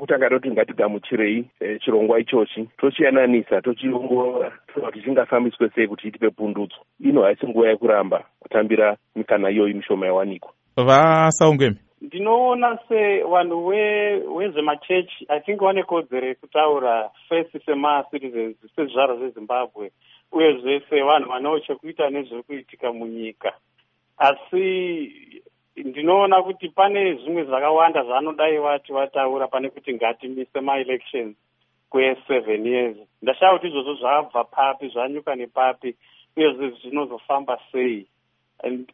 chekutanga toti ngatigamuchirei e, chirongwa ichochi. Tochiyananisa tochiongorora kuti chingafambiswe sei kuti itipe pundudzo ino haisi nguva yekuramba kutambira mikana iyoyi mishoma yawanikwa. Vasaungemi? Ndinoona sevanhu wezvemachechi i think vane kodzero yekutaura first semacitizens sezvizvarwa zvezimbabwe uyezve sevanhu vanewo chekuita nezviri kuitika munyika. Asi ndinoona kuti pane zvimwe zvakawanda zvaanodai vati vataura pane kuti ngatimise maelections kweseven years. Ndashava kuti izvozvo zvabva papi zvanyuka nepapi uyezve zvinozofamba sei.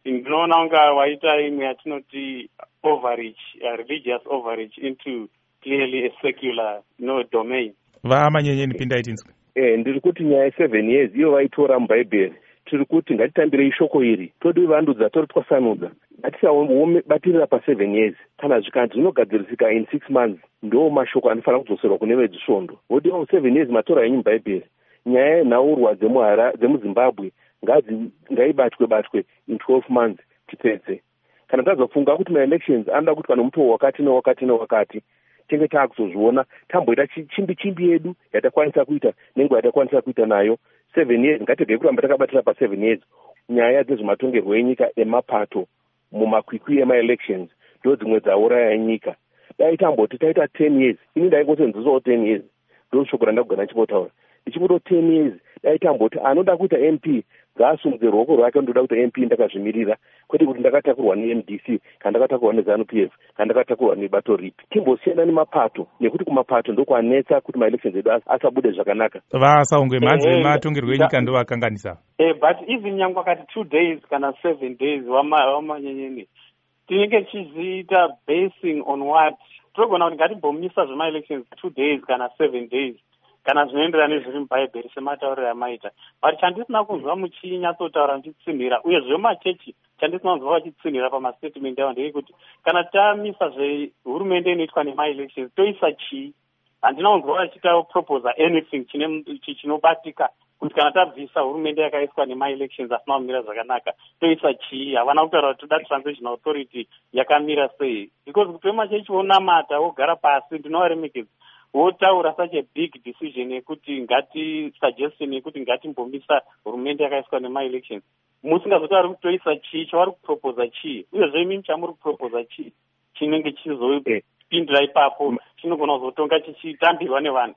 Ndinoona unga waita imwe yatinoti overreach uh, religious overreach into clearly a secular no domain. Vamanyenyeni pindai tinzwe e, ndiri kuti nyaya yeseven years iyo vaitora mubhaibheri tiri kuti ngatitambirei shoko iri todi vandudza ngatisabatirira paseven years kana zvikanzi zvinogadzirisika in six months ndo mashoko anofanira kudzoserwa kune vedzisvondo vodiwa seven years matora yenyu mubhaibheri nyaya yenhaurwa dzemuzimbabwe ngaibatwe batwe in twelve months tipedze kana tazofunga kuti maelections anoda kuitwa nemutowo wakati newakati newakati tinge taakuzozviona tamboita chimbi chimbi yedu yatakwanisa kuita nenguva yatakwanisa kuita nayo. Seven years ngatigei kuramba takabatira paseven years. Nyaya dzezvematongerwo enyika emapato mumakwikwi emaelections ndo dzimwe dzauraya nyika. Dai tamboti taita ten years ini ndaingosenzesiwo ten years ndo shoko randakugana ndichimbotaura ndichimboto ten years dai tamboti anoda kuita mp ngaasumudze ruoko rwake ndoda kuita mp ndakazvimirira. Kwete kuti ndakatakurwa nemdc kana ndakatakurwa nezanup f kana ndakatakurwa nebato ripi timbosiyana nemapato nekuti kumapato ndokwanetsa kuti maelections edu asabude zvakanaka. Vasaungwe mhanzi vematongerwo enyika ndo vakanganisa eh, but even nyangwe akati two days kana seven days wamanyenyeni tinenge tichiziita basing on what? Tinogona kuti ngatimbomisa zvemaelections two days kana seven days kana zvinoenderana nezviri mubhaibheri sematauriro amaita but chandisina kunzwa muchinyatsotaura ndichitsinhira uyezve machechi chandisina kunzwa vachitsinhira pamastatement avo ndeyekuti kana tamisa zvehurumende inoitwa nemaelections toisa chii? Handina kunzwa vachita proposa anything chinobatika kuti kana tabvisa hurumende yakaiswa nemaelections asina kumira zvakanaka toisa chii? Havana kutaura kuti toda transition authority yakamira sei? Because kuti vemachechi vonamata vogara pasi ndinovaremekedza votaura such a big decision yekuti ngati suggestion yekuti ngatimbomisa hurumende yakaiswa nemaelections musingazotauri kutoisa chii chavari kuproposa chii? Uyezve imimi chamuri kuproposa chii? Chinenge chizopindira ipapo chinogona kuzotonga chichitambirwa nevanhu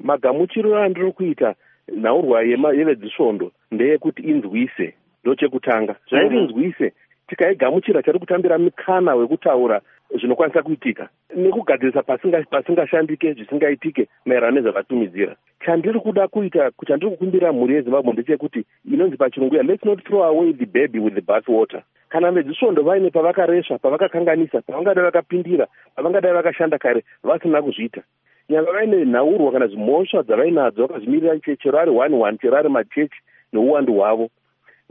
magamuchiro andiri kuita nhaurwa yevedzisvondo ndeyekuti inzwise ndo chekutanga zvairinzwise mm -hmm tikaigamuchira tari kutambira mikana wekutaura zvinokwanisa kuitika. Nekugadzirisa pasingashandike zvisingaitike maererano nezvavatumidzira. Chandiri kuda kuita chandiri kukumbira mhuri yezimbabwe ndechekuti inonzi pachirungu ya lets not throw away the baby with the bath water kana vedzisvondo vaine pavakaresva pavakakanganisa pavangadai vakapindira pavangadai vakashanda kare vasina kuzviita. Nyanga vaine nhaurwa kana zvimhosva dzavainadzo vakazvimirira chero ari one one chero ari machechi neuwandu hwavo.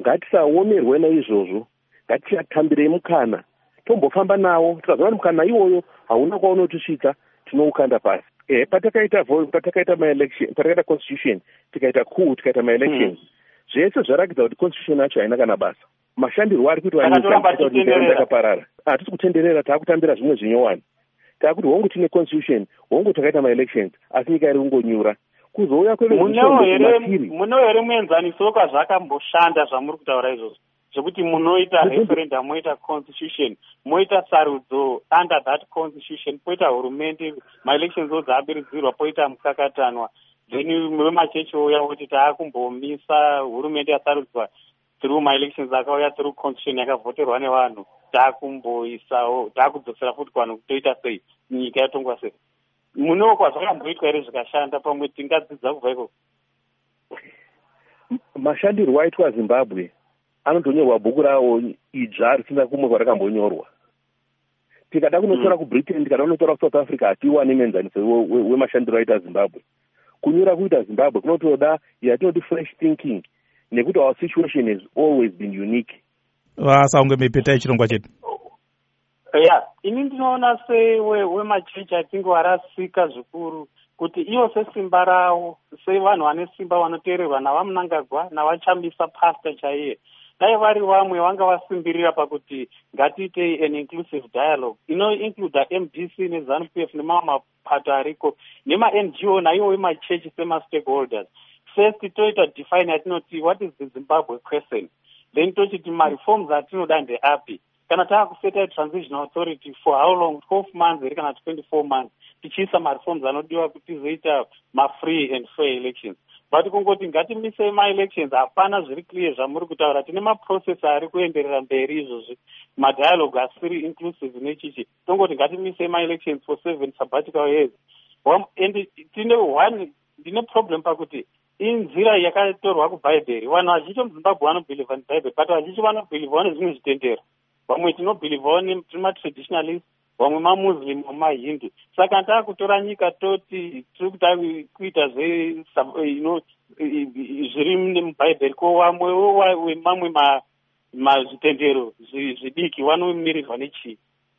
Ngatisaomerwe naizvozvo. Ngatiatambirei mukana tombofamba nawo tikazoona mukana iwoyo hauna kwaunotisvika tinoukanda pasi. E, patakaita patakaita maelection patakaita constitution tikaita coup tikaita maelections mm. zvese zvaragidza kuti constitution yacho haina kana basa. Mashandirwo ari kuitwakaparara hatisi kutenderera taakutambira zvimwe zvinyowani. Taakuti hongu tine constitution hongu takaita maelections asi nyika iri kungonyura. Kuzouya kwemunewo here muenzaniso kwazvakamboshanda zvamuri kutaura izvozvo zvekuti munoita referendum moita constitution moita sarudzo under that constitution poita hurumende maelections odzaabirudzirwa poita mukakatanwa. Then vemachechi ouya kuti taakumbomisa hurumende yasarudzwa through maelections akauya through constitution yakavhoterwa nevanhu. Taakumboisawo taakudzosera futi kuvanhu kutoita sei nyika yatongwa sei. Munewo kwazvakamboitwa here zvikashanda pamwe tingadzidza kubva ikoko? Mashandirwo aitwa zimbabwe anotonyorwa bhuku rawo idzva risina kumwe kwarakambonyorwa tikada kunotora mm. kubritain tikada kunotora kusouth africa hatiwani menzaniso wemashandiro aita zimbabwe. Kunyora kuita zimbabwe kunotoda yatinoti fresh thinking nekuti our situation has always been unique. Vasaunge mepetai chirongwa chedu. Ya ini ndinoona sewemachechi atinge warasika zvikuru kuti ivo sesimba ravo sevanhu vane simba vanoteererwa navamunangagwa navachambisa pasta chaiye dai vari vamwe vanga vasimbirira pakuti ngatiitei an inclusive dialogue. Inoincluda mdc nezanup f nemamwe mapato ariko nema-ngo naiwo emachechi semastakeholders. First toita define yatinoti what is the zimbabwe question? Then tochiti mareforms atinoda ndeapi kana taakuseta transitional authority for how long? Twelve months here kana twenty four months? Tichiisa mareforms anodiwa kuti tizoita mafree and fair elections but kungoti ngatimisei maelections hapana zviri clear zvamuri kutaura. Tine maprocess ari kuenderera mberi izvozvi. Madialogue asiri inclusive nechichi. Tongoti ngatimisei maelections for seven sabbatical years. And tine one ndine problem pakuti inzira yakatorwa kubhaibheri vanhu vazhinji muzimbabwe vanobhilivha nebhaibheri but vazhinji vanobhilivhawo nezvimwe zvitendero. Vamwe tinobhilivhawo timatraditionalist vamwe mamuslim vamahindu saka ndaa kutora nyika toti tiri kuda kuita zviri mubhaibheri ko vamwe wemamwe mazvitendero zvidiki vanomirirwa nechii